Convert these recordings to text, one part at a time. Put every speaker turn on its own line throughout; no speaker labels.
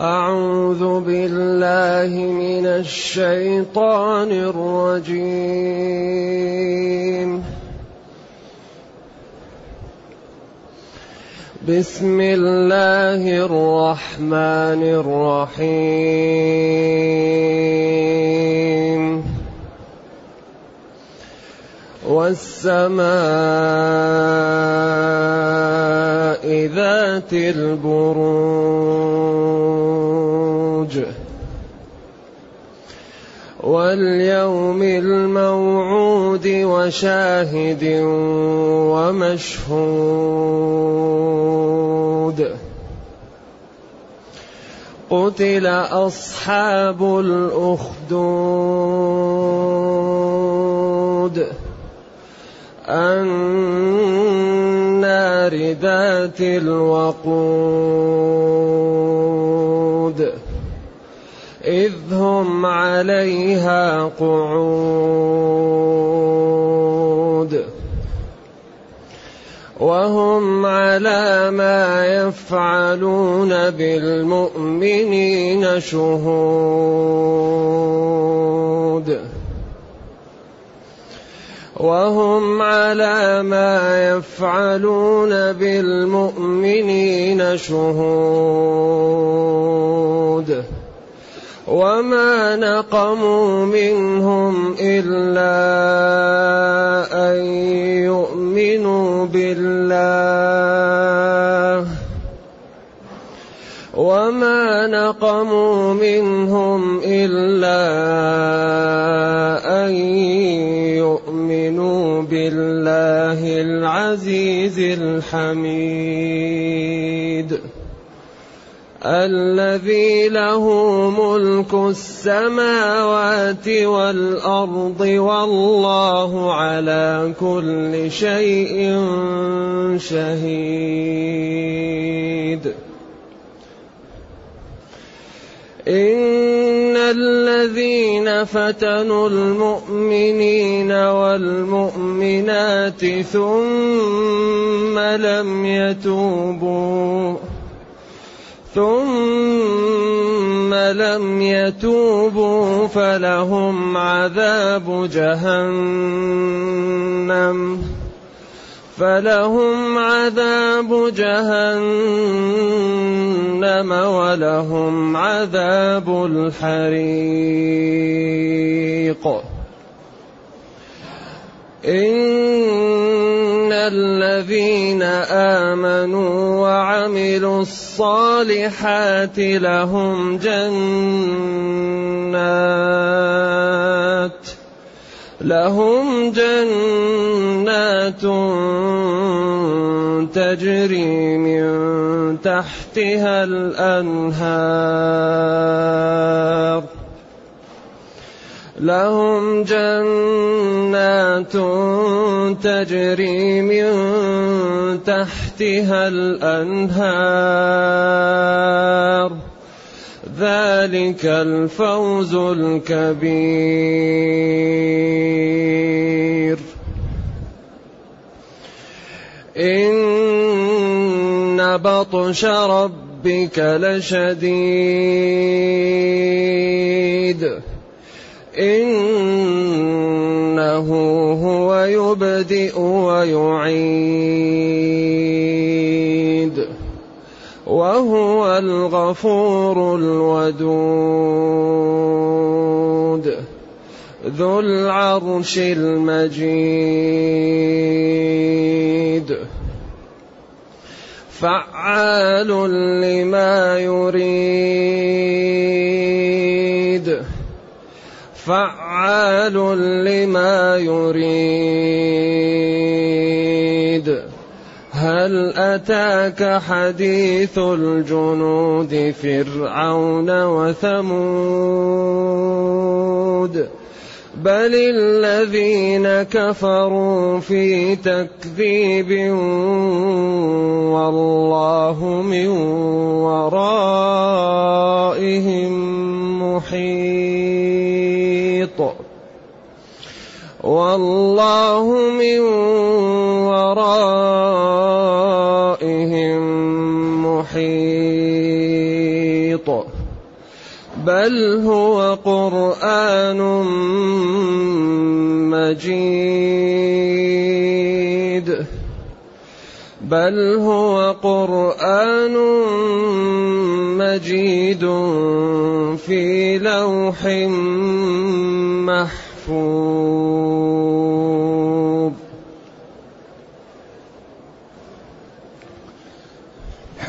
أعوذ بالله من الشيطان الرجيم بسم الله الرحمن الرحيم والسماء ذات البروج واليوم الموعود وشاهد ومشهود قتل اصحاب الاخدود أن النار ذات الوقود إذ هم عليها قعود وهم على ما يفعلون بالمؤمنين شهود وهم على ما يفعلون بالمؤمنين شهود وما نقموا منهم الا ان يؤمنوا بالله وما نقموا منهم الا ان الله العزيز الحميد الذي له ملك السماوات والارض والله على كل شيء شهيد إن الذين فتنوا المؤمنين والمؤمنات ثم لم يتوبوا ثم لم يتوبوا فلهم عذاب جهنم فلهم عذاب جهنم ولهم عذاب الحريق ان الذين امنوا وعملوا الصالحات لهم جنات لهم جنات تجري من تحتها الأنهار لهم جنات تجري من تحتها الأنهار ذلك الفوز الكبير ان بطش ربك لشديد انه هو يبدئ ويعيد وهو الغفور الودود ذو العرش المجيد فعال لما يريد فعال لما يريد هل أتاك حديث الجنود فرعون وثمود بل الذين كفروا في تكذيب والله من ورائهم محيط والله من ورائهم محيط بل هو قرآن مجيد بل هو قرآن مجيد في لوح محفوظ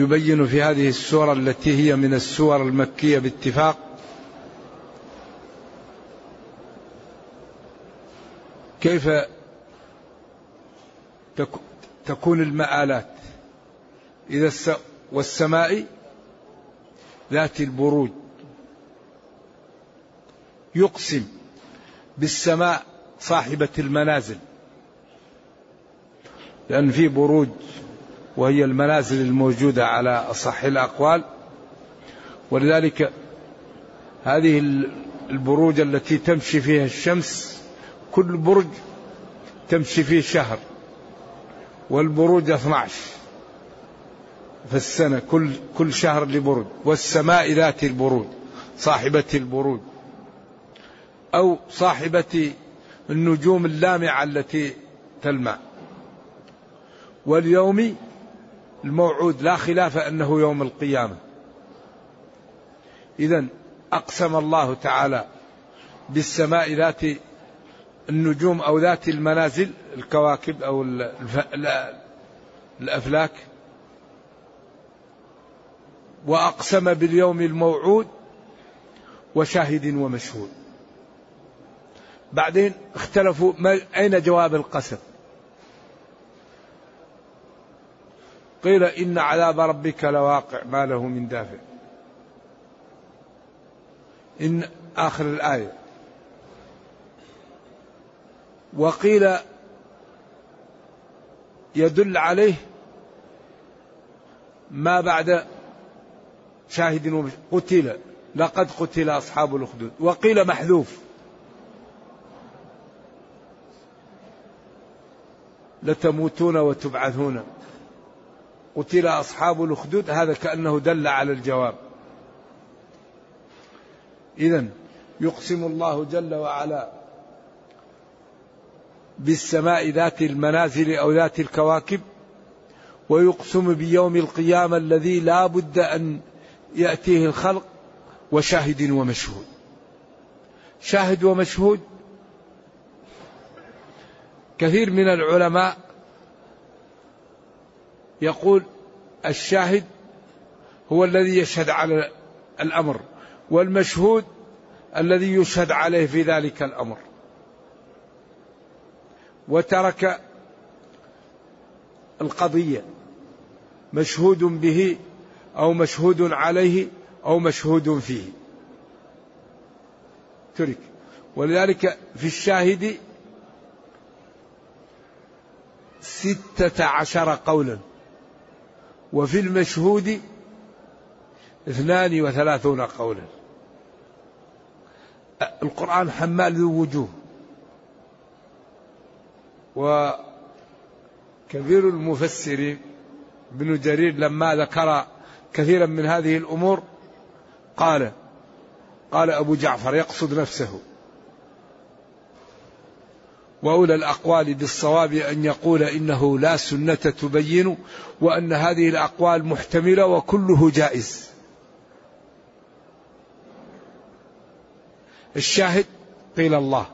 يبين في هذه السورة التي هي من السور المكية باتفاق كيف تكون المآلات إذا والسماء ذات البروج يقسم بالسماء صاحبة المنازل لأن في بروج وهي المنازل الموجودة على أصح الأقوال ولذلك هذه البروج التي تمشي فيها الشمس كل برج تمشي فيه شهر والبروج 12 في السنة كل كل شهر لبرج والسماء ذات البروج صاحبة البروج أو صاحبة النجوم اللامعة التي تلمع واليوم الموعود لا خلاف انه يوم القيامه اذا اقسم الله تعالى بالسماء ذات النجوم او ذات المنازل الكواكب او الافلاك واقسم باليوم الموعود وشاهد ومشهود بعدين اختلفوا اين جواب القسم قيل إن عذاب ربك لواقع ما له من دافع إن آخر الآية وقيل يدل عليه ما بعد شاهد قتل لقد قتل أصحاب الأخدود وقيل محذوف لتموتون وتبعثون قتل أصحاب الأخدود هذا كأنه دل على الجواب إذا يقسم الله جل وعلا بالسماء ذات المنازل أو ذات الكواكب ويقسم بيوم القيامة الذي لا بد أن يأتيه الخلق وشاهد ومشهود شاهد ومشهود كثير من العلماء يقول الشاهد هو الذي يشهد على الامر والمشهود الذي يشهد عليه في ذلك الامر وترك القضيه مشهود به او مشهود عليه او مشهود فيه ترك ولذلك في الشاهد ستة عشر قولا وفي المشهود اثنان وثلاثون قولا القرآن حمال ذو وجوه وكثير المفسرين ابن جرير لما ذكر كثيرا من هذه الأمور قال قال أبو جعفر يقصد نفسه واولى الاقوال بالصواب ان يقول انه لا سنه تبين وان هذه الاقوال محتمله وكله جائز. الشاهد قيل الله.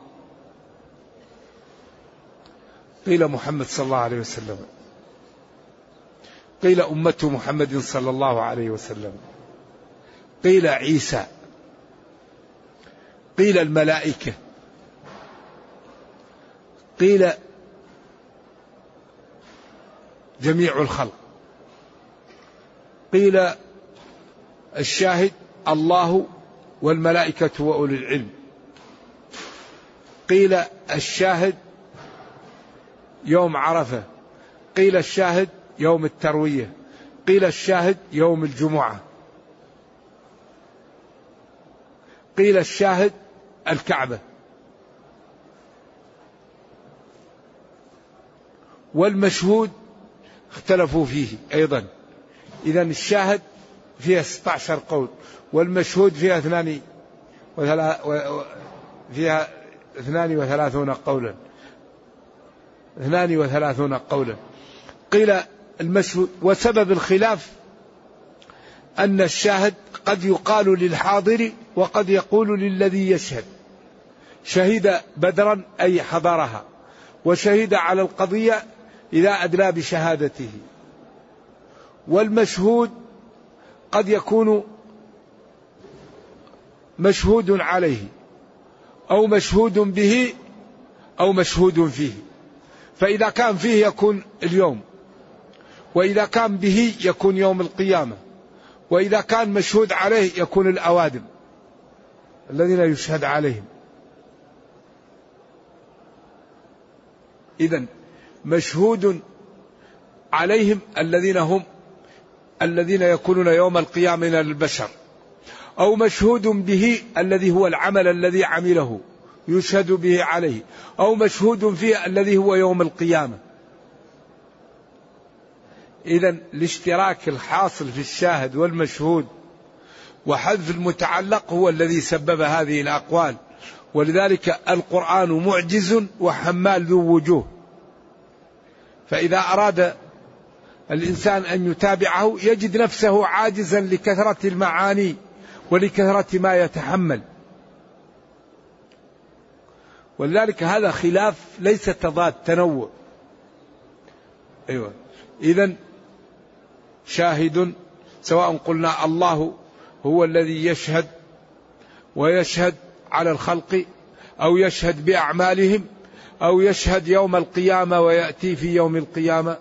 قيل محمد صلى الله عليه وسلم. قيل امه محمد صلى الله عليه وسلم. قيل عيسى. قيل الملائكه. قيل جميع الخلق قيل الشاهد الله والملائكة وأولي العلم قيل الشاهد يوم عرفة قيل الشاهد يوم التروية قيل الشاهد يوم الجمعة قيل الشاهد الكعبة والمشهود اختلفوا فيه أيضا إذا الشاهد فيها 16 قول والمشهود فيها اثنان فيها فيها 32 قولا 32 قولا قيل المشهود وسبب الخلاف أن الشاهد قد يقال للحاضر وقد يقول للذي يشهد شهد بدرا أي حضرها وشهد على القضية إذا أدلى بشهادته والمشهود قد يكون مشهود عليه أو مشهود به أو مشهود فيه فإذا كان فيه يكون اليوم وإذا كان به يكون يوم القيامة وإذا كان مشهود عليه يكون الأوادم الذين يشهد عليهم إذا مشهود عليهم الذين هم الذين يكونون يوم القيامة من البشر أو مشهود به الذي هو العمل الذي عمله يشهد به عليه أو مشهود فيه الذي هو يوم القيامة إذا الاشتراك الحاصل في الشاهد والمشهود وحذف المتعلق هو الذي سبب هذه الأقوال ولذلك القرآن معجز وحمال ذو وجوه فإذا أراد الإنسان أن يتابعه يجد نفسه عاجزا لكثرة المعاني ولكثرة ما يتحمل ولذلك هذا خلاف ليس تضاد تنوع أيوة إذا شاهد سواء قلنا الله هو الذي يشهد ويشهد على الخلق أو يشهد بأعمالهم أو يشهد يوم القيامة ويأتي في يوم القيامة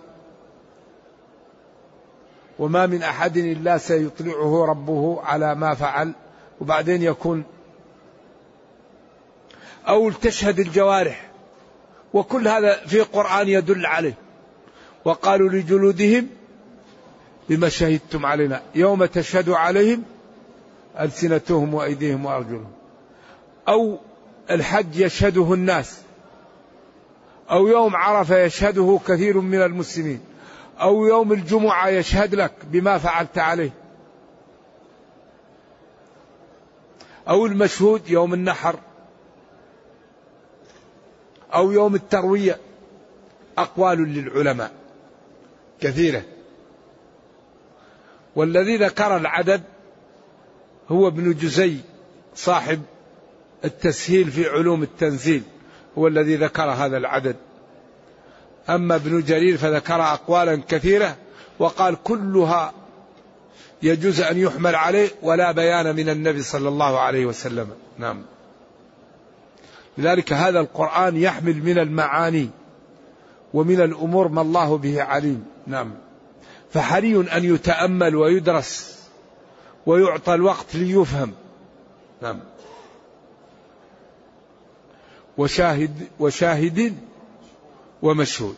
وما من أحد إلا سيطلعه ربه على ما فعل وبعدين يكون أو تشهد الجوارح وكل هذا في قرآن يدل عليه وقالوا لجلودهم بما شهدتم علينا يوم تشهد عليهم ألسنتهم وأيديهم وأرجلهم أو الحج يشهده الناس أو يوم عرفة يشهده كثير من المسلمين أو يوم الجمعة يشهد لك بما فعلت عليه أو المشهود يوم النحر أو يوم التروية أقوال للعلماء كثيرة والذي ذكر العدد هو ابن جزي صاحب التسهيل في علوم التنزيل هو الذي ذكر هذا العدد أما ابن جرير فذكر أقوالا كثيرة وقال كلها يجوز أن يحمل عليه ولا بيان من النبي صلى الله عليه وسلم نعم لذلك هذا القرآن يحمل من المعاني ومن الأمور ما الله به عليم نعم فحري أن يتأمل ويدرس ويعطى الوقت ليفهم نعم وشاهد وشاهد ومشهود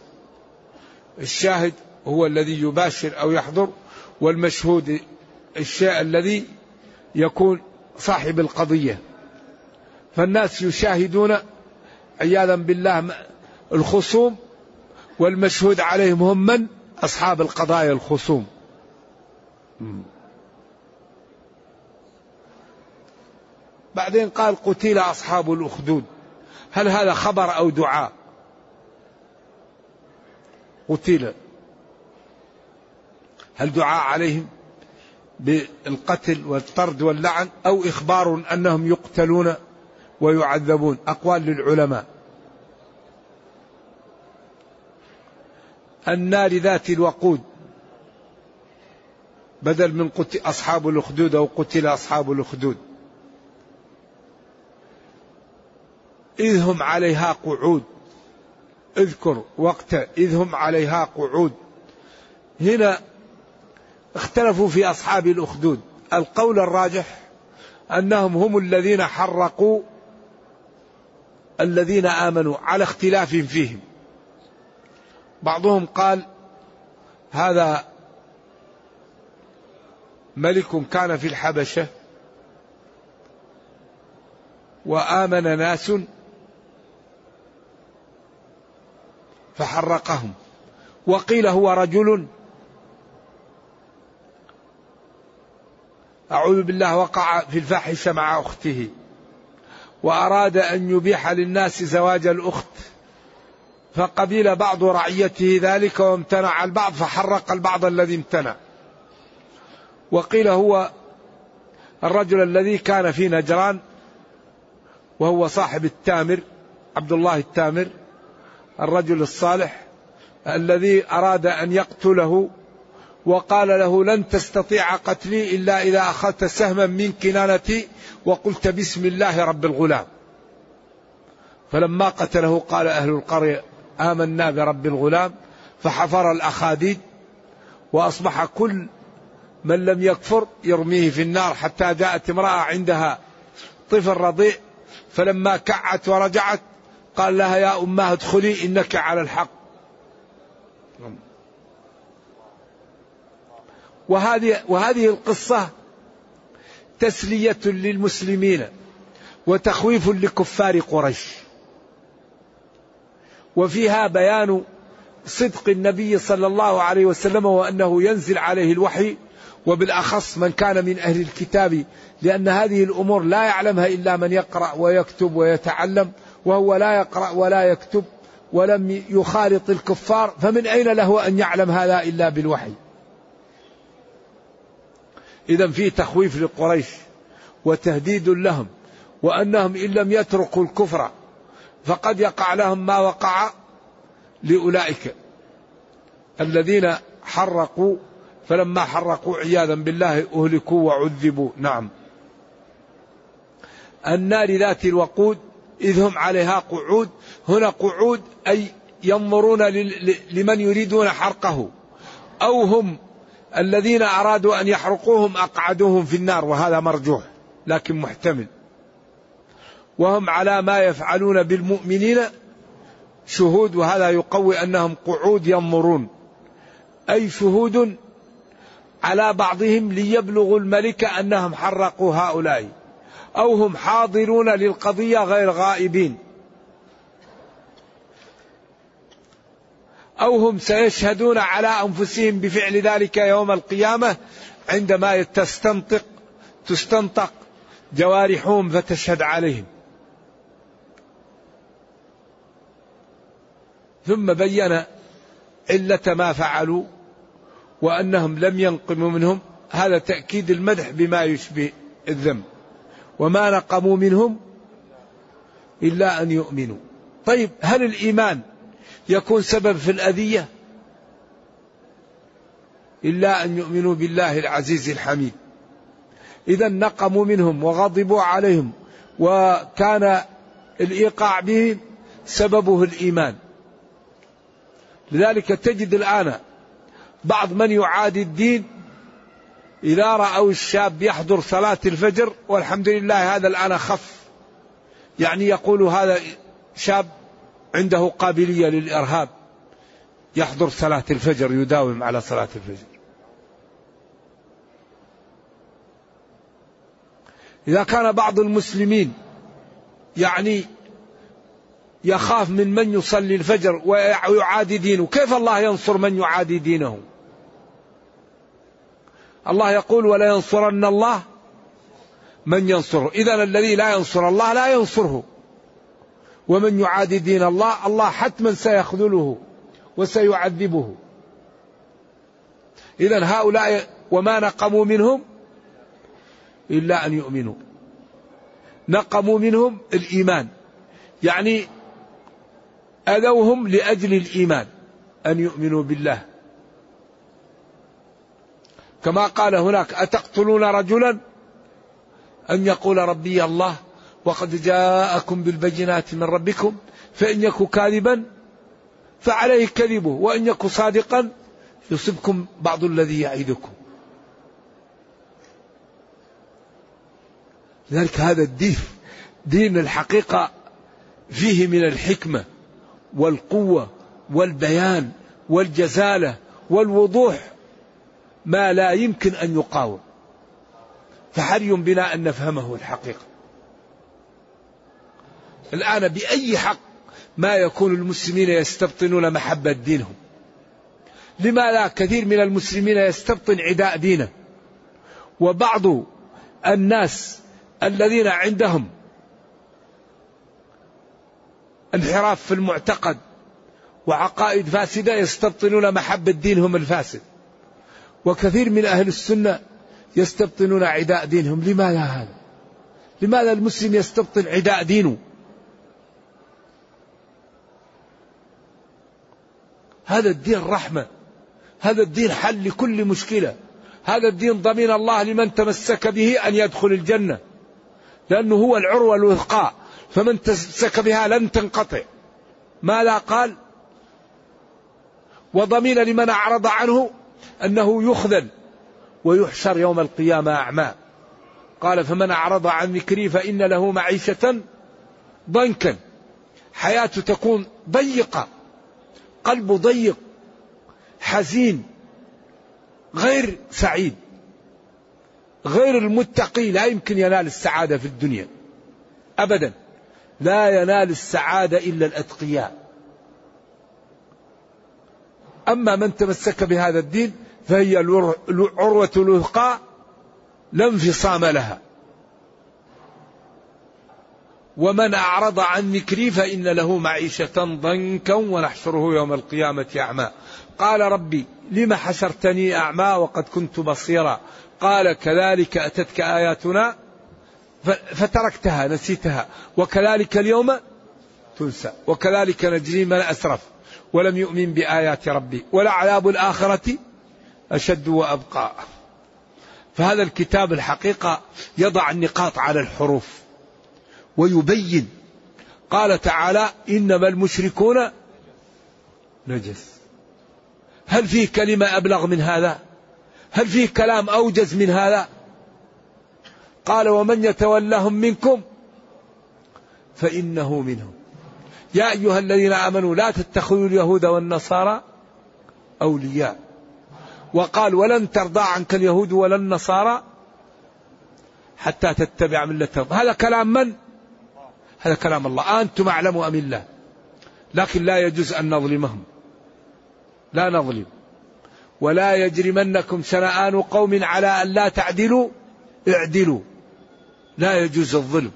الشاهد هو الذي يباشر أو يحضر والمشهود الشيء الذي يكون صاحب القضية فالناس يشاهدون عياذا بالله الخصوم والمشهود عليهم هم من أصحاب القضايا الخصوم بعدين قال قتل أصحاب الأخدود هل هذا خبر أو دعاء قتل هل دعاء عليهم بالقتل والطرد واللعن أو إخبار أنهم يقتلون ويعذبون أقوال للعلماء النار ذات الوقود بدل من قتل أصحاب الأخدود أو قتل أصحاب الأخدود إذ هم عليها قعود اذكر وقت إذ هم عليها قعود هنا اختلفوا في أصحاب الأخدود القول الراجح أنهم هم الذين حرقوا الذين آمنوا على اختلاف فيهم بعضهم قال هذا ملك كان في الحبشه وامن ناس فحرقهم وقيل هو رجل أعوذ بالله وقع في الفاحشة مع أخته وأراد أن يبيح للناس زواج الأخت فقبل بعض رعيته ذلك وامتنع البعض فحرق البعض الذي امتنع وقيل هو الرجل الذي كان في نجران وهو صاحب التامر عبد الله التامر الرجل الصالح الذي أراد أن يقتله وقال له لن تستطيع قتلي إلا إذا أخذت سهما من كنانتي وقلت بسم الله رب الغلام فلما قتله قال أهل القرية آمنا برب الغلام فحفر الأخاديد وأصبح كل من لم يكفر يرميه في النار حتى جاءت امرأة عندها طفل رضيع فلما كعت ورجعت قال لها يا أمه ادخلي إنك على الحق وهذه وهذه القصة تسلية للمسلمين وتخويف لكفار قريش وفيها بيان صدق النبي صلى الله عليه وسلم وأنه ينزل عليه الوحي وبالأخص من كان من أهل الكتاب لأن هذه الأمور لا يعلمها إلا من يقرأ ويكتب ويتعلم وهو لا يقرأ ولا يكتب ولم يخالط الكفار فمن أين له أن يعلم هذا إلا بالوحي إذا في تخويف لقريش وتهديد لهم وأنهم إن لم يتركوا الكفر فقد يقع لهم ما وقع لأولئك الذين حرقوا فلما حرقوا عياذا بالله أهلكوا وعذبوا نعم النار ذات الوقود إذ هم عليها قعود هنا قعود أي ينظرون لمن يريدون حرقه أو هم الذين أرادوا أن يحرقوهم أقعدوهم في النار وهذا مرجوح لكن محتمل وهم على ما يفعلون بالمؤمنين شهود وهذا يقوي أنهم قعود ينظرون أي شهود على بعضهم ليبلغوا الملك أنهم حرقوا هؤلاء أو هم حاضرون للقضية غير غائبين أو هم سيشهدون على أنفسهم بفعل ذلك يوم القيامة عندما تستنطق تستنطق جوارحهم فتشهد عليهم ثم بين علة ما فعلوا وأنهم لم ينقموا منهم هذا تأكيد المدح بما يشبه الذنب وما نقموا منهم إلا أن يؤمنوا طيب هل الإيمان يكون سبب في الأذية إلا أن يؤمنوا بالله العزيز الحميد إذا نقموا منهم وغضبوا عليهم وكان الإيقاع بهم سببه الإيمان لذلك تجد الآن بعض من يعادي الدين إذا رأوا الشاب يحضر صلاة الفجر والحمد لله هذا الآن أخف يعني يقول هذا شاب عنده قابلية للإرهاب يحضر صلاة الفجر يداوم على صلاة الفجر إذا كان بعض المسلمين يعني يخاف من من يصلي الفجر ويعادي دينه كيف الله ينصر من يعادي دينه الله يقول ولا ينصرن الله من ينصره إذا الذي لا ينصر الله لا ينصره ومن يعادي دين الله الله حتما سيخذله وسيعذبه إذا هؤلاء وما نقموا منهم إلا أن يؤمنوا نقموا منهم الإيمان يعني أذوهم لأجل الإيمان أن يؤمنوا بالله كما قال هناك أتقتلون رجلا أن يقول ربي الله وقد جاءكم بالبينات من ربكم فإن يكو كاذبا فعليه كذبه وإن يكو صادقا يصبكم بعض الذي يعيدكم لذلك هذا الدين دين الحقيقة فيه من الحكمة والقوة والبيان والجزالة والوضوح ما لا يمكن أن يقاوم فحري بنا أن نفهمه الحقيقة الآن بأي حق ما يكون المسلمين يستبطنون محبة دينهم لما لا كثير من المسلمين يستبطن عداء دينه وبعض الناس الذين عندهم انحراف في المعتقد وعقائد فاسدة يستبطنون محبة دينهم الفاسد وكثير من أهل السنة يستبطنون عداء دينهم لماذا هذا لماذا المسلم يستبطن عداء دينه هذا الدين رحمة هذا الدين حل لكل مشكلة هذا الدين ضمين الله لمن تمسك به أن يدخل الجنة لأنه هو العروة الوثقاء فمن تمسك بها لن تنقطع ما لا قال وضمين لمن أعرض عنه أنه يخذل ويحشر يوم القيامة أعمى قال فمن أعرض عن ذكري فإن له معيشة ضنكا حياته تكون ضيقة قلبه ضيق حزين غير سعيد غير المتقي لا يمكن ينال السعادة في الدنيا أبدا لا ينال السعادة إلا الأتقياء أما من تمسك بهذا الدين فهي العروة الوثقى لا انفصام لها ومن أعرض عن ذكري فإن له معيشة ضنكا ونحشره يوم القيامة أعمى قال ربي لم حشرتني أعمى وقد كنت بصيرا قال كذلك أتتك آياتنا فتركتها نسيتها وكذلك اليوم تنسى وكذلك نجري من أسرف ولم يؤمن بآيات ربي ولعذاب الآخرة أشد وأبقى فهذا الكتاب الحقيقة يضع النقاط على الحروف ويبين قال تعالى إنما المشركون نجس هل فيه كلمة أبلغ من هذا هل فيه كلام أوجز من هذا قال ومن يتولهم منكم فإنه منهم يا أيها الذين آمنوا لا تتخذوا اليهود والنصارى أولياء وقال ولن ترضى عنك اليهود ولا النصارى حتى تتبع ملتهم هذا كلام من؟ هذا كلام الله أنتم أعلم أم الله لكن لا يجوز أن نظلمهم لا نظلم ولا يجرمنكم شنآن قوم على أن لا تعدلوا اعدلوا لا يجوز الظلم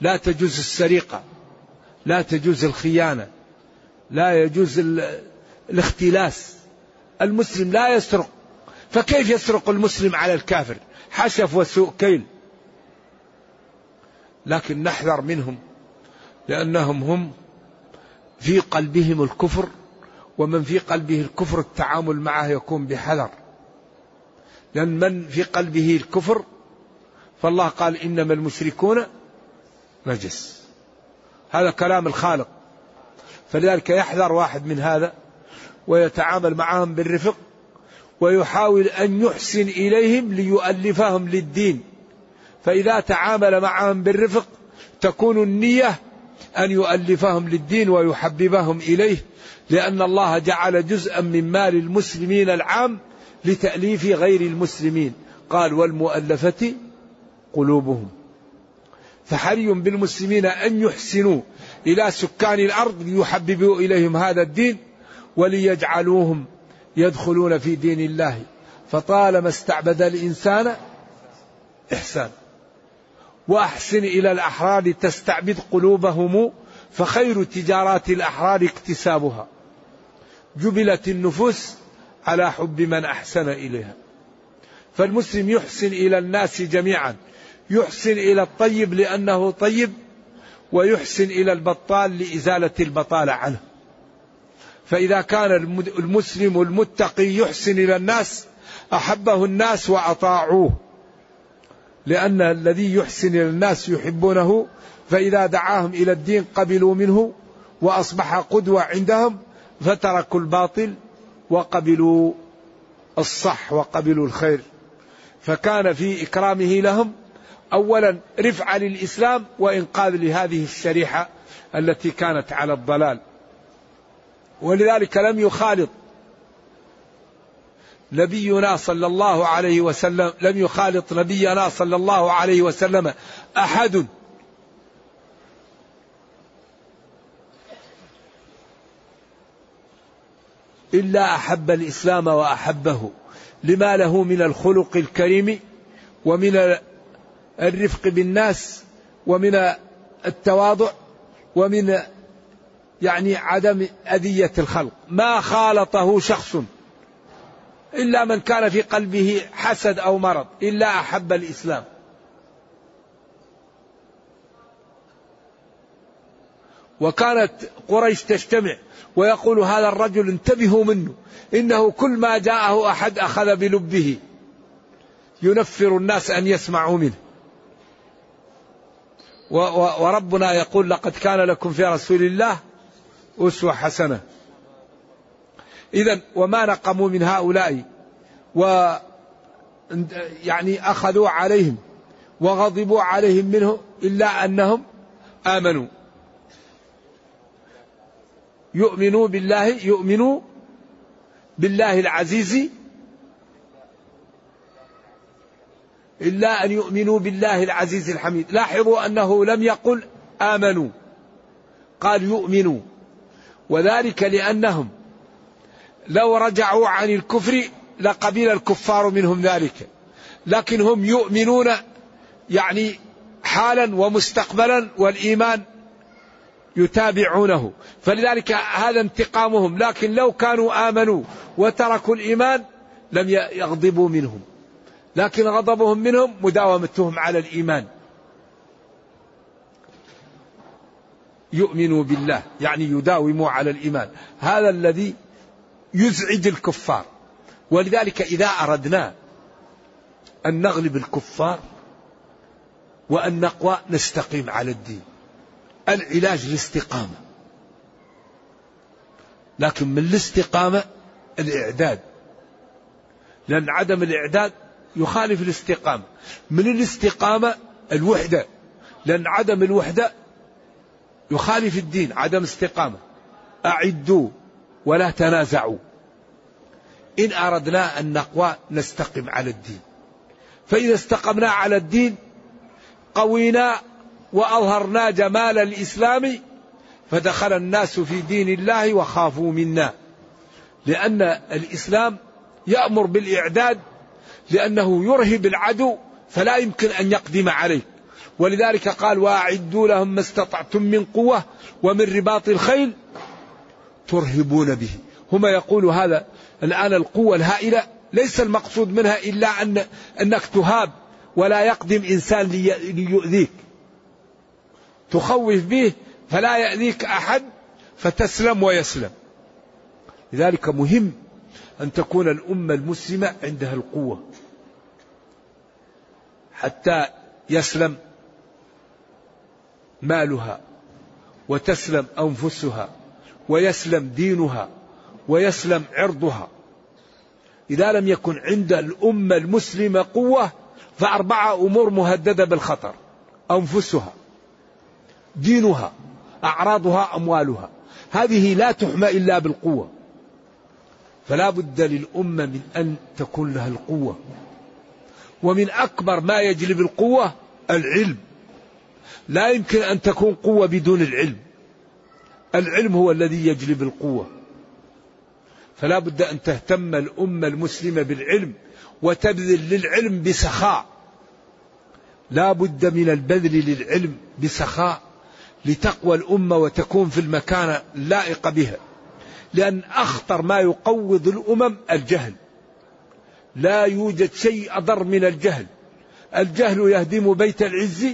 لا تجوز السرقة لا تجوز الخيانة لا يجوز الاختلاس المسلم لا يسرق فكيف يسرق المسلم على الكافر حشف وسوء كيل لكن نحذر منهم لأنهم هم في قلبهم الكفر ومن في قلبه الكفر التعامل معه يكون بحذر لأن من في قلبه الكفر فالله قال إنما المشركون نجس هذا كلام الخالق فلذلك يحذر واحد من هذا ويتعامل معهم بالرفق ويحاول أن يحسن إليهم ليؤلفهم للدين فإذا تعامل معهم بالرفق تكون النية أن يؤلفهم للدين ويحببهم إليه لأن الله جعل جزءا من مال المسلمين العام لتأليف غير المسلمين قال والمؤلفة قلوبهم فحري بالمسلمين أن يحسنوا إلى سكان الأرض ليحببوا إليهم هذا الدين وليجعلوهم يدخلون في دين الله فطالما استعبد الإنسان إحسان وأحسن إلى الأحرار تستعبد قلوبهم فخير تجارات الأحرار اكتسابها جبلت النفوس على حب من أحسن إليها فالمسلم يحسن إلى الناس جميعا يحسن الى الطيب لانه طيب ويحسن الى البطال لازاله البطاله عنه. فاذا كان المسلم المتقي يحسن الى الناس احبه الناس واطاعوه. لان الذي يحسن الى الناس يحبونه فاذا دعاهم الى الدين قبلوا منه واصبح قدوه عندهم فتركوا الباطل وقبلوا الصح وقبلوا الخير. فكان في اكرامه لهم أولا رفعة للإسلام وإنقاذ لهذه الشريحة التي كانت على الضلال ولذلك لم يخالط نبينا صلى الله عليه وسلم لم يخالط نبينا صلى الله عليه وسلم أحد إلا أحب الإسلام وأحبه لما له من الخلق الكريم ومن الرفق بالناس ومن التواضع ومن يعني عدم أذية الخلق ما خالطه شخص إلا من كان في قلبه حسد أو مرض إلا أحب الإسلام وكانت قريش تجتمع ويقول هذا الرجل انتبهوا منه انه كل ما جاءه احد اخذ بلبه ينفر الناس ان يسمعوا منه وربنا يقول لقد كان لكم في رسول الله أسوة حسنة إذا وما نقموا من هؤلاء و يعني أخذوا عليهم وغضبوا عليهم منه إلا أنهم آمنوا يؤمنوا بالله يؤمنوا بالله العزيز إلا أن يؤمنوا بالله العزيز الحميد لاحظوا أنه لم يقل آمنوا قال يؤمنوا وذلك لأنهم لو رجعوا عن الكفر لقبل الكفار منهم ذلك لكن هم يؤمنون يعني حالا ومستقبلا والإيمان يتابعونه فلذلك هذا انتقامهم لكن لو كانوا آمنوا وتركوا الإيمان لم يغضبوا منهم لكن غضبهم منهم مداومتهم على الإيمان يؤمنوا بالله يعني يداوموا على الإيمان هذا الذي يزعج الكفار ولذلك إذا أردنا أن نغلب الكفار وأن نقوى نستقيم على الدين العلاج الاستقامة لكن من الاستقامة الإعداد لأن عدم الإعداد يخالف الاستقامة من الاستقامة الوحدة لأن عدم الوحدة يخالف الدين عدم استقامة أعدوا ولا تنازعوا إن أردنا أن نقوى نستقم على الدين فإذا استقمنا على الدين قوينا وأظهرنا جمال الإسلام فدخل الناس في دين الله وخافوا منا لأن الإسلام يأمر بالإعداد لأنه يرهب العدو فلا يمكن أن يقدم عليك ولذلك قال وأعدوا لهم ما استطعتم من قوة ومن رباط الخيل ترهبون به هما يقول هذا الآن القوة الهائلة ليس المقصود منها إلا أن أنك تهاب ولا يقدم إنسان ليؤذيك تخوف به فلا يأذيك أحد فتسلم ويسلم لذلك مهم أن تكون الأمة المسلمة عندها القوة حتى يسلم مالها وتسلم انفسها ويسلم دينها ويسلم عرضها اذا لم يكن عند الامه المسلمه قوه فاربعه امور مهدده بالخطر انفسها دينها اعراضها اموالها هذه لا تحمى الا بالقوه فلا بد للامه من ان تكون لها القوه ومن أكبر ما يجلب القوة العلم لا يمكن أن تكون قوة بدون العلم العلم هو الذي يجلب القوة فلا بد أن تهتم الأمة المسلمة بالعلم وتبذل للعلم بسخاء لا بد من البذل للعلم بسخاء لتقوى الأمة وتكون في المكانة اللائقة بها لأن أخطر ما يقوض الأمم الجهل لا يوجد شيء أضر من الجهل الجهل يهدم بيت العز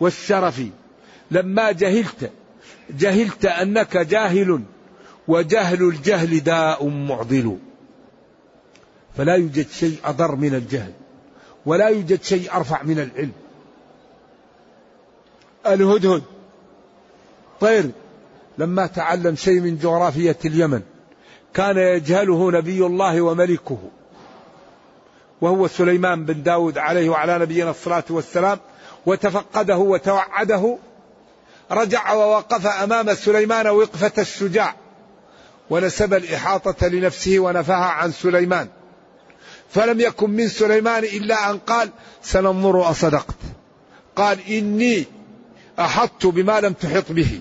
والشرف لما جهلت جهلت أنك جاهل وجهل الجهل داء معضل فلا يوجد شيء أضر من الجهل ولا يوجد شيء أرفع من العلم الهدهد طير لما تعلم شيء من جغرافية اليمن كان يجهله نبي الله وملكه وهو سليمان بن داود عليه وعلى نبينا الصلاة والسلام وتفقده وتوعده رجع ووقف أمام سليمان وقفة الشجاع ونسب الإحاطة لنفسه ونفاها عن سليمان فلم يكن من سليمان إلا أن قال سننظر أصدقت قال إني أحطت بما لم تحط به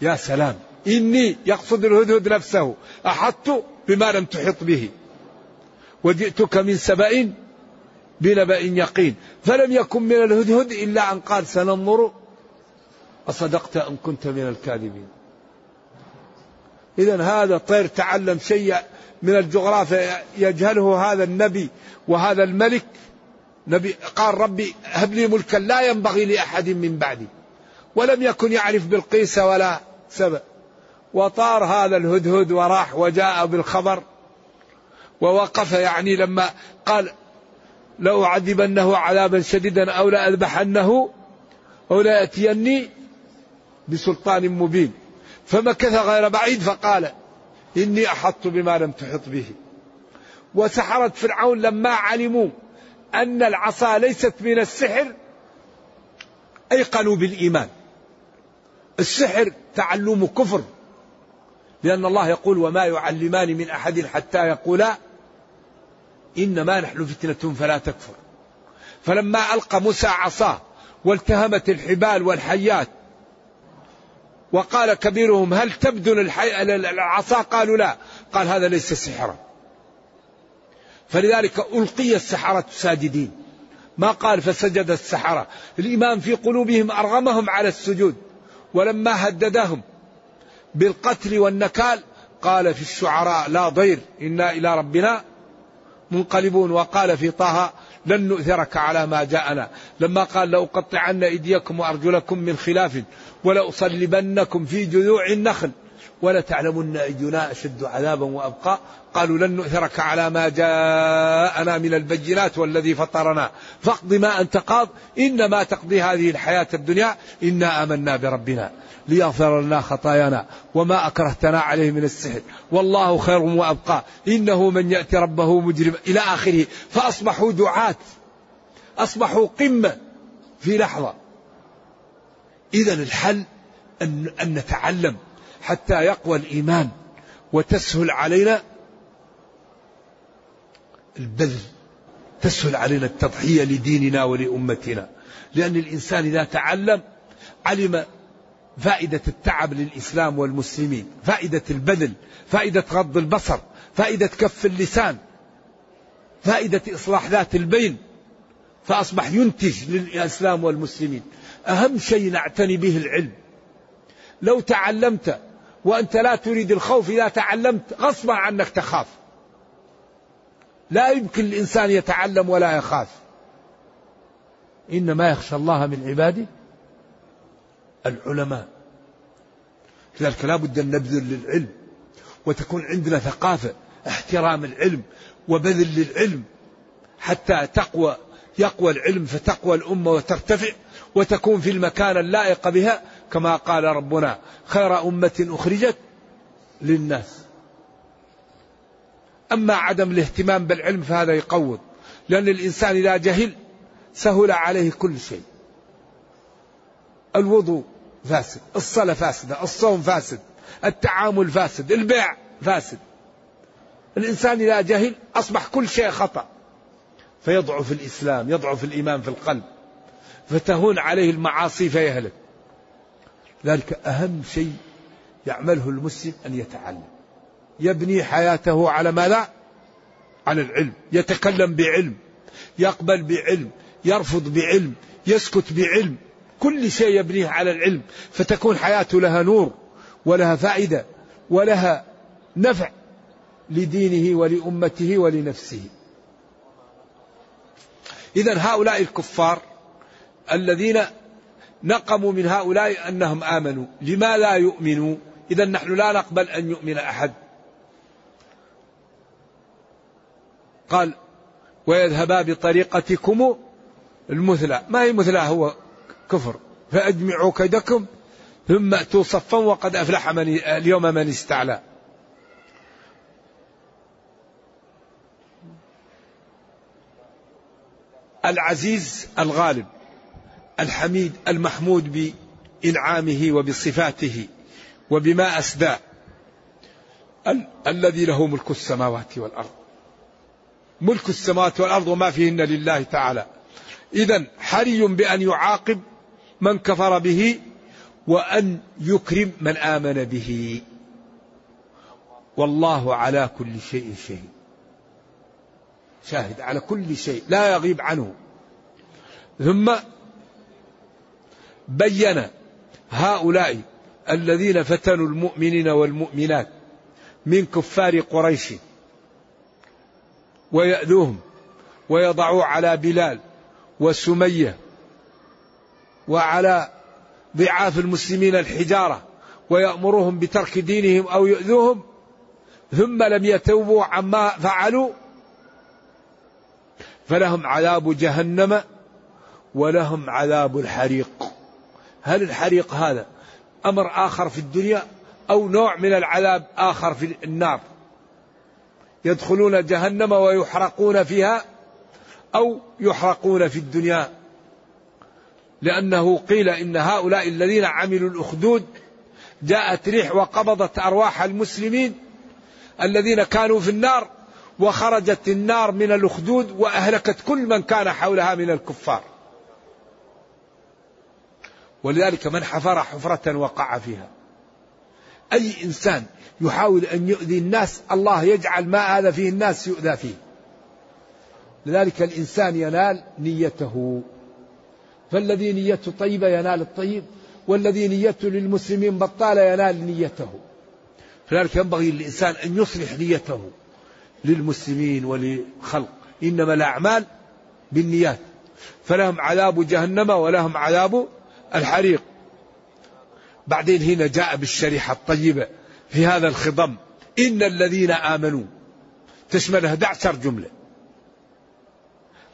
يا سلام إني يقصد الهدهد نفسه أحطت بما لم تحط به وجئتك من سبأ بنبأ يقين فلم يكن من الهدهد إلا أن قال سننظر أصدقت أم كنت من الكاذبين إذا هذا الطير تعلم شيء من الجغرافيا يجهله هذا النبي وهذا الملك نبي قال ربي هب لي ملكا لا ينبغي لأحد من بعدي ولم يكن يعرف بالقيس ولا سبأ وطار هذا الهدهد وراح وجاء بالخبر ووقف يعني لما قال لأعذبنه عذابا شديدا أو لأذبحنه أو لأتيني بسلطان مبين فمكث غير بعيد فقال إني أحطت بما لم تحط به وسحرة فرعون لما علموا أن العصا ليست من السحر أيقنوا بالإيمان السحر تعلم كفر لأن الله يقول وما يعلمان من أحد حتى يقولا إنما نحن فتنة فلا تكفر فلما ألقى موسى عصاه والتهمت الحبال والحيات وقال كبيرهم هل تبدل الحي... العصا قالوا لا قال هذا ليس سحرا فلذلك ألقي السحرة ساجدين ما قال فسجد السحرة الإيمان في قلوبهم أرغمهم على السجود ولما هددهم بالقتل والنكال قال في الشعراء لا ضير إنا إلى ربنا منقلبون وقال في طه لن نؤثرك على ما جاءنا لما قال لأقطعن أيديكم وأرجلكم من خلاف ولأصلبنكم في جذوع النخل ولتعلمن أينا أشد عذابا وأبقى قالوا لن نؤثرك على ما جاءنا من البينات والذي فطرنا فاقض ما أنت قاض إنما تقضي هذه الحياة الدنيا إنا آمنا بربنا ليغفر لنا خطايانا وما أكرهتنا عليه من السحر والله خير وأبقى إنه من يأتي ربه مجرم إلى آخره فأصبحوا دعاة أصبحوا قمة في لحظة إذا الحل أن, أن نتعلم حتى يقوى الإيمان وتسهل علينا البذل تسهل علينا التضحية لديننا ولأمتنا لأن الإنسان إذا تعلم علم فائدة التعب للإسلام والمسلمين فائدة البذل فائدة غض البصر فائدة كف اللسان فائدة إصلاح ذات البين فأصبح ينتج للإسلام والمسلمين أهم شيء نعتني به العلم لو تعلمت وأنت لا تريد الخوف إذا تعلمت غصبا عنك تخاف لا يمكن الإنسان يتعلم ولا يخاف إنما يخشى الله من عباده العلماء لذلك لا بد أن نبذل للعلم وتكون عندنا ثقافة احترام العلم وبذل للعلم حتى تقوى يقوى العلم فتقوى الأمة وترتفع وتكون في المكان اللائق بها كما قال ربنا خير أمة أخرجت للناس أما عدم الاهتمام بالعلم فهذا يقوض لأن الإنسان إذا جهل سهل عليه كل شيء الوضوء فاسد الصلاة فاسدة الصوم فاسد التعامل فاسد البيع فاسد الإنسان إذا جهل أصبح كل شيء خطأ فيضعف الإسلام يضعف الإيمان في القلب فتهون عليه المعاصي فيهلك ذلك أهم شيء يعمله المسلم أن يتعلم يبني حياته على ماذا على العلم يتكلم بعلم يقبل بعلم يرفض بعلم يسكت بعلم كل شيء يبنيه على العلم فتكون حياته لها نور ولها فائدة ولها نفع لدينه ولأمته ولنفسه إذا هؤلاء الكفار الذين نقموا من هؤلاء أنهم آمنوا لما لا يؤمنوا إذا نحن لا نقبل أن يؤمن أحد قال ويذهبا بطريقتكم المثلى ما هي مثلى هو كفر فأجمعوا كيدكم ثم أتوا صفا وقد أفلح من اليوم من استعلى العزيز الغالب الحميد المحمود بإنعامه وبصفاته وبما أسدى ال- الذي له ملك السماوات والأرض ملك السماوات والأرض وما فيهن لله تعالى إذا حري بأن يعاقب من كفر به وأن يكرم من آمن به والله على كل شيء شهيد شاهد على كل شيء لا يغيب عنه ثم بين هؤلاء الذين فتنوا المؤمنين والمؤمنات من كفار قريش ويأذوهم ويضعوا على بلال وسمية وعلى ضعاف المسلمين الحجارة ويأمرهم بترك دينهم أو يؤذوهم ثم لم يتوبوا عما فعلوا فلهم عذاب جهنم ولهم عذاب الحريق هل الحريق هذا أمر آخر في الدنيا أو نوع من العذاب آخر في النار يدخلون جهنم ويحرقون فيها أو يحرقون في الدنيا لأنه قيل إن هؤلاء الذين عملوا الأخدود جاءت ريح وقبضت أرواح المسلمين الذين كانوا في النار وخرجت النار من الأخدود وأهلكت كل من كان حولها من الكفار ولذلك من حفر حفرة وقع فيها أي إنسان يحاول أن يؤذي الناس الله يجعل ما آذى فيه الناس يؤذى فيه لذلك الإنسان ينال نيته فالذي نيته طيبة ينال الطيب والذي نيته للمسلمين بطالة ينال نيته فلذلك ينبغي للإنسان أن يصلح نيته للمسلمين ولخلق إنما الأعمال بالنيات فلهم عذاب جهنم ولهم عذاب الحريق بعدين هنا جاء بالشريحة الطيبة في هذا الخضم إن الذين آمنوا تشمل 11 جملة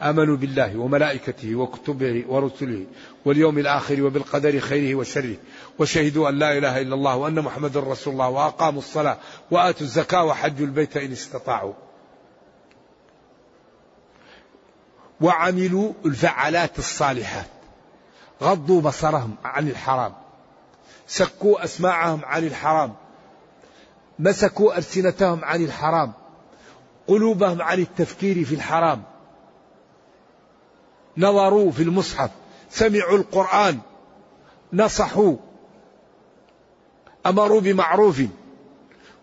آمنوا بالله وملائكته وكتبه ورسله واليوم الآخر وبالقدر خيره وشره وشهدوا أن لا إله إلا الله وأن محمد رسول الله وأقاموا الصلاة وآتوا الزكاة وحجوا البيت إن استطاعوا وعملوا الفعالات الصالحات غضوا بصرهم عن الحرام سكوا أسماعهم عن الحرام مسكوا ألسنتهم عن الحرام قلوبهم عن التفكير في الحرام نظروا في المصحف سمعوا القرآن نصحوا أمروا بمعروف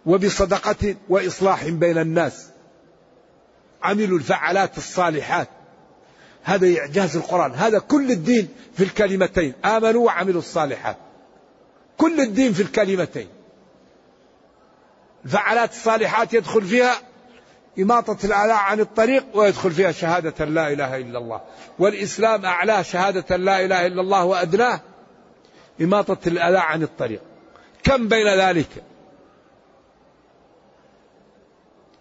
وبصدقة وإصلاح بين الناس عملوا الفعالات الصالحات هذا إعجاز القرآن هذا كل الدين في الكلمتين آمنوا وعملوا الصالحات كل الدين في الكلمتين فعلات الصالحات يدخل فيها إماطة الآلاء عن الطريق ويدخل فيها شهادة لا إله إلا الله والإسلام أعلاه شهادة لا إله إلا الله وأدناه إماطة الآلاء عن الطريق كم بين ذلك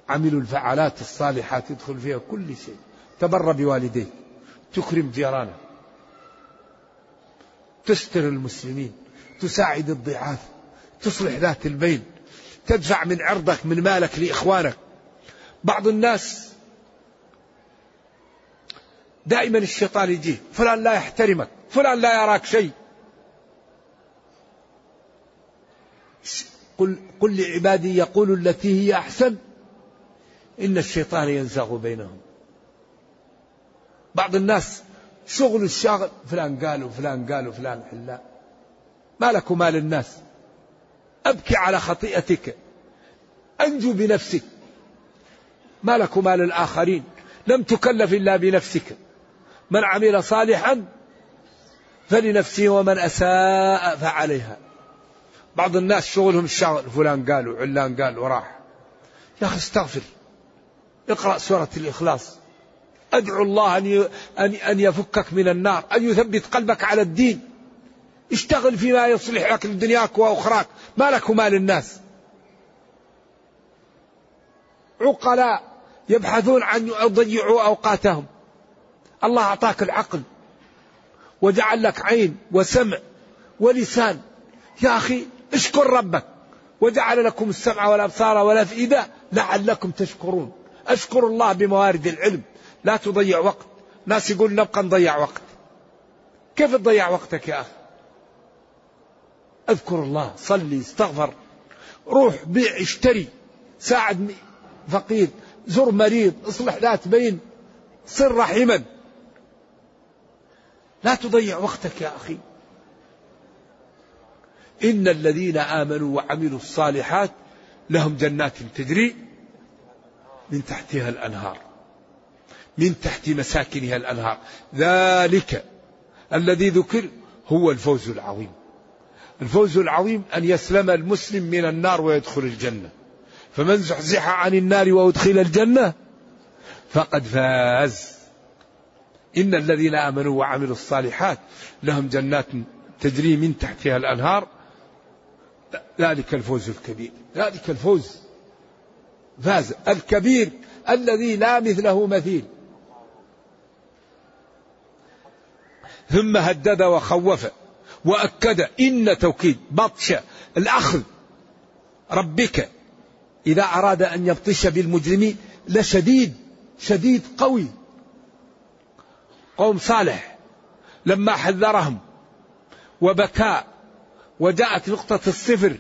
عملوا الفعالات الصالحات يدخل فيها كل شيء تبر بوالديه تكرم جيرانك تستر المسلمين تساعد الضعاف تصلح ذات البين تدفع من عرضك من مالك لإخوانك بعض الناس دائما الشيطان يجيه فلان لا يحترمك فلان لا يراك شيء قل, قل لعبادي يقول التي هي أحسن إن الشيطان ينزغ بينهم بعض الناس شغل الشاغل فلان قال وفلان قال وفلان حلا ما لك مال الناس أبكي على خطيئتك أنجو بنفسك ما لك مال الآخرين لم تكلف إلا بنفسك من عمل صالحا فلنفسه ومن أساء فعليها بعض الناس شغلهم الشغل فلان قال وعلان قال وراح يا أخي استغفر اقرأ سورة الإخلاص أدعو الله أن أن يفكك من النار أن يثبت قلبك على الدين اشتغل فيما يصلح لك دنياك وأخراك ما لك وما الناس عقلاء يبحثون عن يضيعوا أوقاتهم الله أعطاك العقل وجعل لك عين وسمع ولسان يا أخي اشكر ربك وجعل لكم السمع والأبصار والأفئدة لعلكم تشكرون أشكر الله بموارد العلم لا تضيع وقت ناس يقول نبقى نضيع وقت كيف تضيع وقتك يا أخي اذكر الله صلي استغفر روح بيع اشتري ساعد فقير زر مريض اصلح لا تبين صر رحيما لا تضيع وقتك يا أخي إن الذين آمنوا وعملوا الصالحات لهم جنات تجري من تحتها الأنهار من تحت مساكنها الأنهار ذلك الذي ذكر هو الفوز العظيم الفوز العظيم أن يسلم المسلم من النار ويدخل الجنة فمن زحزح عن النار وأدخل الجنة فقد فاز إن الذين آمنوا وعملوا الصالحات لهم جنات تجري من تحتها الأنهار ذلك الفوز الكبير ذلك الفوز فاز الكبير الذي لا مثله مثيل ثم هدد وخوف وأكد إن توكيد بطش الأخذ ربك إذا أراد أن يبطش بالمجرمين لشديد شديد قوي قوم صالح لما حذرهم وبكى وجاءت نقطة الصفر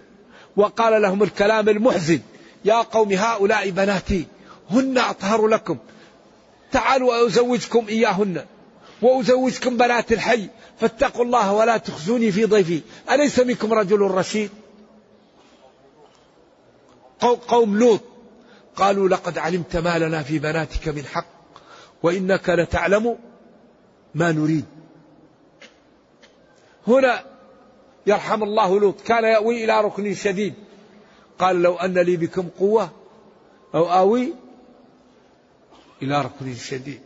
وقال لهم الكلام المحزن يا قوم هؤلاء بناتي هن أطهر لكم تعالوا أزوجكم إياهن وأزوجكم بنات الحي فاتقوا الله ولا تخزوني في ضيفي أليس منكم رجل رشيد قوم لوط قالوا لقد علمت ما لنا في بناتك من حق وإنك لتعلم ما نريد هنا يرحم الله لوط كان يأوي إلى ركن شديد قال لو أن لي بكم قوة أو آوي إلى ركن شديد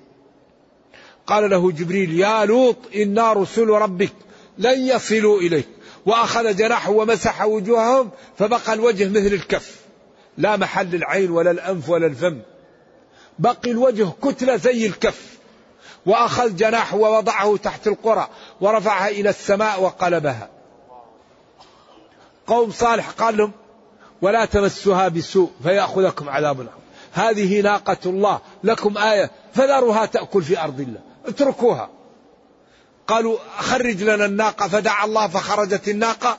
قال له جبريل يا لوط إنا رسل ربك لن يصلوا إليك وأخذ جناحه ومسح وجوههم فبقى الوجه مثل الكف لا محل العين ولا الأنف ولا الفم بقي الوجه كتلة زي الكف وأخذ جناحه ووضعه تحت القرى ورفعها إلى السماء وقلبها قوم صالح قال لهم ولا تمسها بسوء فيأخذكم عذاب العظيم هذه ناقة الله لكم آية فذروها تأكل في أرض الله اتركوها قالوا خرج لنا الناقة فدعا الله فخرجت الناقة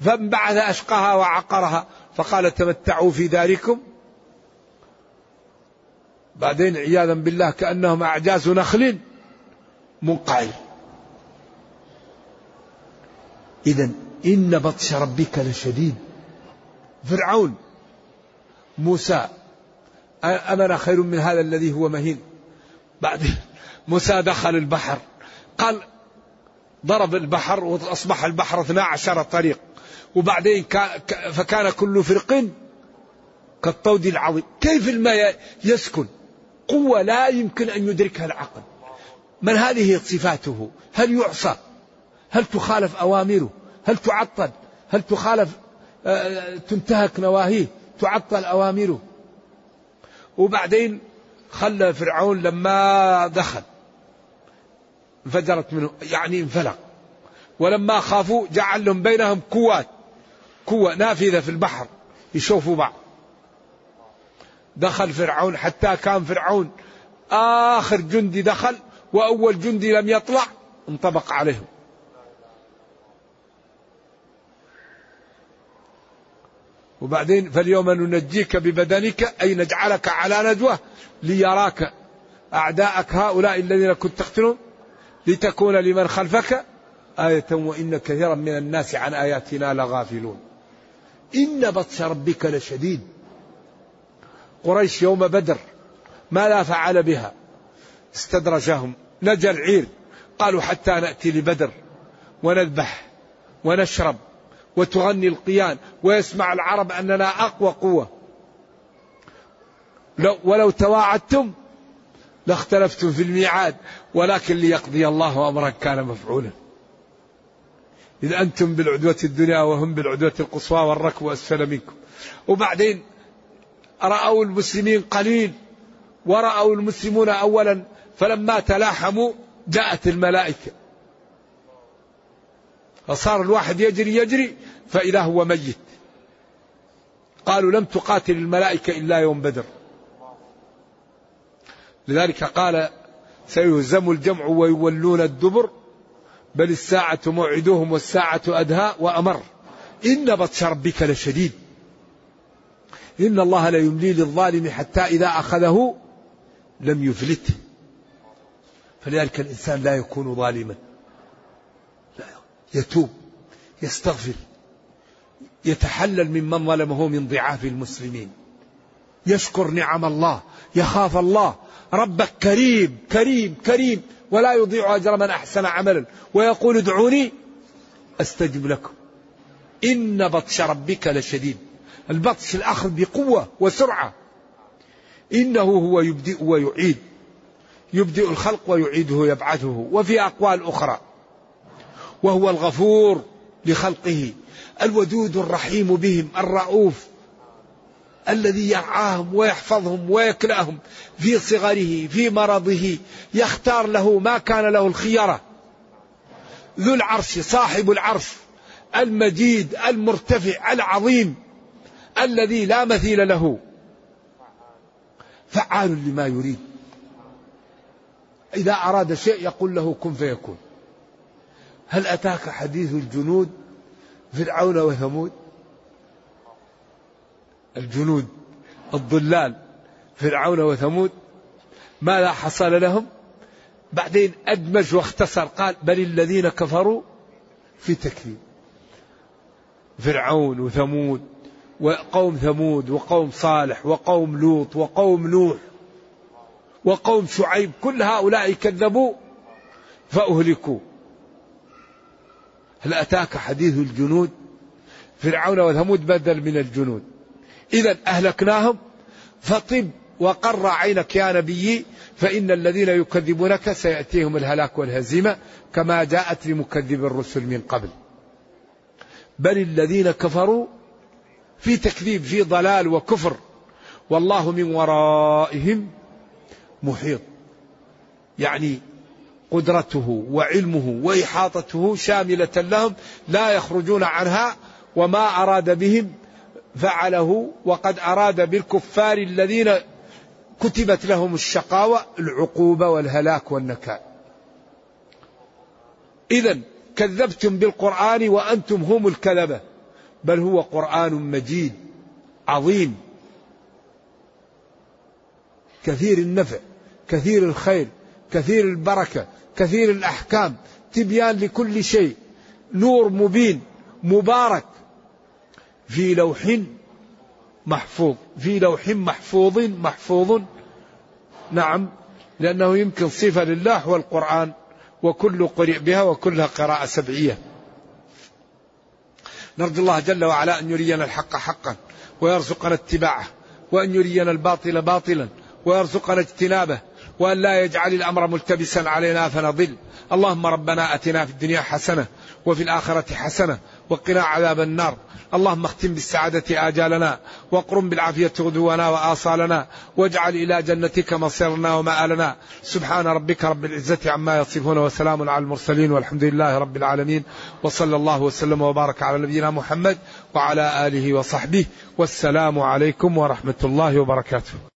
فانبعث أشقاها وعقرها فقال تمتعوا في داركم بعدين عياذا بالله كأنهم أعجاز نخل منقعر إذا إن بطش ربك لشديد فرعون موسى أمنا خير من هذا الذي هو مهين بعدين موسى دخل البحر قال ضرب البحر وأصبح البحر 12 طريق وبعدين فكان كل فرق كالطود العظيم كيف الماء يسكن قوة لا يمكن أن يدركها العقل من هذه صفاته هل يعصى هل تخالف أوامره هل تعطل هل تخالف آه، تنتهك نواهيه تعطل أوامره وبعدين خلى فرعون لما دخل انفجرت منه يعني انفلق ولما خافوا جعل لهم بينهم قوات قوة نافذة في البحر يشوفوا بعض دخل فرعون حتى كان فرعون آخر جندي دخل وأول جندي لم يطلع انطبق عليهم وبعدين فاليوم ننجيك ببدنك أي نجعلك على ندوة ليراك أعداءك هؤلاء الذين كنت تقتلهم لتكون لمن خلفك آية وإن كثيرا من الناس عن آياتنا لغافلون إن بطش ربك لشديد قريش يوم بدر ماذا فعل بها استدرجهم نجى العير قالوا حتى نأتي لبدر ونذبح ونشرب وتغني القيان ويسمع العرب أننا أقوى قوة لو ولو تواعدتم لاختلفتم في الميعاد ولكن ليقضي الله أمرا كان مفعولا إذ أنتم بالعدوة الدنيا وهم بالعدوة القصوى والركب أسفل منكم وبعدين رأوا المسلمين قليل ورأوا المسلمون أولا فلما تلاحموا جاءت الملائكة فصار الواحد يجري يجري فإذا هو ميت قالوا لم تقاتل الملائكة إلا يوم بدر لذلك قال سيهزم الجمع ويولون الدبر بل الساعة موعدهم والساعة أدهى وأمر إن بطش ربك لشديد إن الله لا يملي للظالم حتى إذا أخذه لم يفلته فلذلك الإنسان لا يكون ظالما يتوب يستغفر يتحلل ممن ظلمه من ضعاف المسلمين يشكر نعم الله يخاف الله ربك كريم كريم كريم ولا يضيع أجر من أحسن عملا ويقول ادعوني أستجب لكم إن بطش ربك لشديد البطش الأخذ بقوة وسرعة إنه هو يبدئ ويعيد يبدئ الخلق ويعيده يبعثه وفي أقوال أخرى وهو الغفور لخلقه الودود الرحيم بهم الرؤوف الذي يرعاهم ويحفظهم ويكلأهم في صغره في مرضه يختار له ما كان له الخيره ذو العرش صاحب العرش المجيد المرتفع العظيم الذي لا مثيل له فعال لما يريد اذا اراد شيء يقول له كن فيكون هل أتاك حديث الجنود فرعون وثمود الجنود الضلال فرعون وثمود ماذا حصل لهم بعدين أدمج واختصر قال بل الذين كفروا في تكذيب فرعون وثمود وقوم ثمود وقوم صالح وقوم لوط وقوم نوح وقوم شعيب كل هؤلاء كذبوا فأهلكوا هل أتاك حديث الجنود فرعون وثمود بدل من الجنود إذا أهلكناهم فطب وقر عينك يا نبي فإن الذين يكذبونك سيأتيهم الهلاك والهزيمة كما جاءت لمكذب الرسل من قبل بل الذين كفروا في تكذيب في ضلال وكفر والله من ورائهم محيط يعني قدرته وعلمه واحاطته شامله لهم لا يخرجون عنها وما اراد بهم فعله وقد اراد بالكفار الذين كتبت لهم الشقاوه العقوبه والهلاك والنكال. اذا كذبتم بالقران وانتم هم الكذبه بل هو قران مجيد عظيم كثير النفع كثير الخير كثير البركه كثير الأحكام تبيان لكل شيء نور مبين مبارك في لوح محفوظ في لوح محفوظ محفوظ نعم لأنه يمكن صفة لله والقرآن وكل قرئ بها وكلها قراءة سبعية نرجو الله جل وعلا أن يرينا الحق حقا ويرزقنا اتباعه وأن يرينا الباطل باطلا ويرزقنا اجتنابه وأن لا يجعل الأمر ملتبسا علينا فنضل اللهم ربنا أتنا في الدنيا حسنة وفي الآخرة حسنة وقنا عذاب النار اللهم اختم بالسعادة آجالنا وقرم بالعافية غدونا وآصالنا واجعل إلى جنتك مصيرنا ومآلنا سبحان ربك رب العزة عما يصفون وسلام على المرسلين والحمد لله رب العالمين وصلى الله وسلم وبارك على نبينا محمد وعلى آله وصحبه والسلام عليكم ورحمة الله وبركاته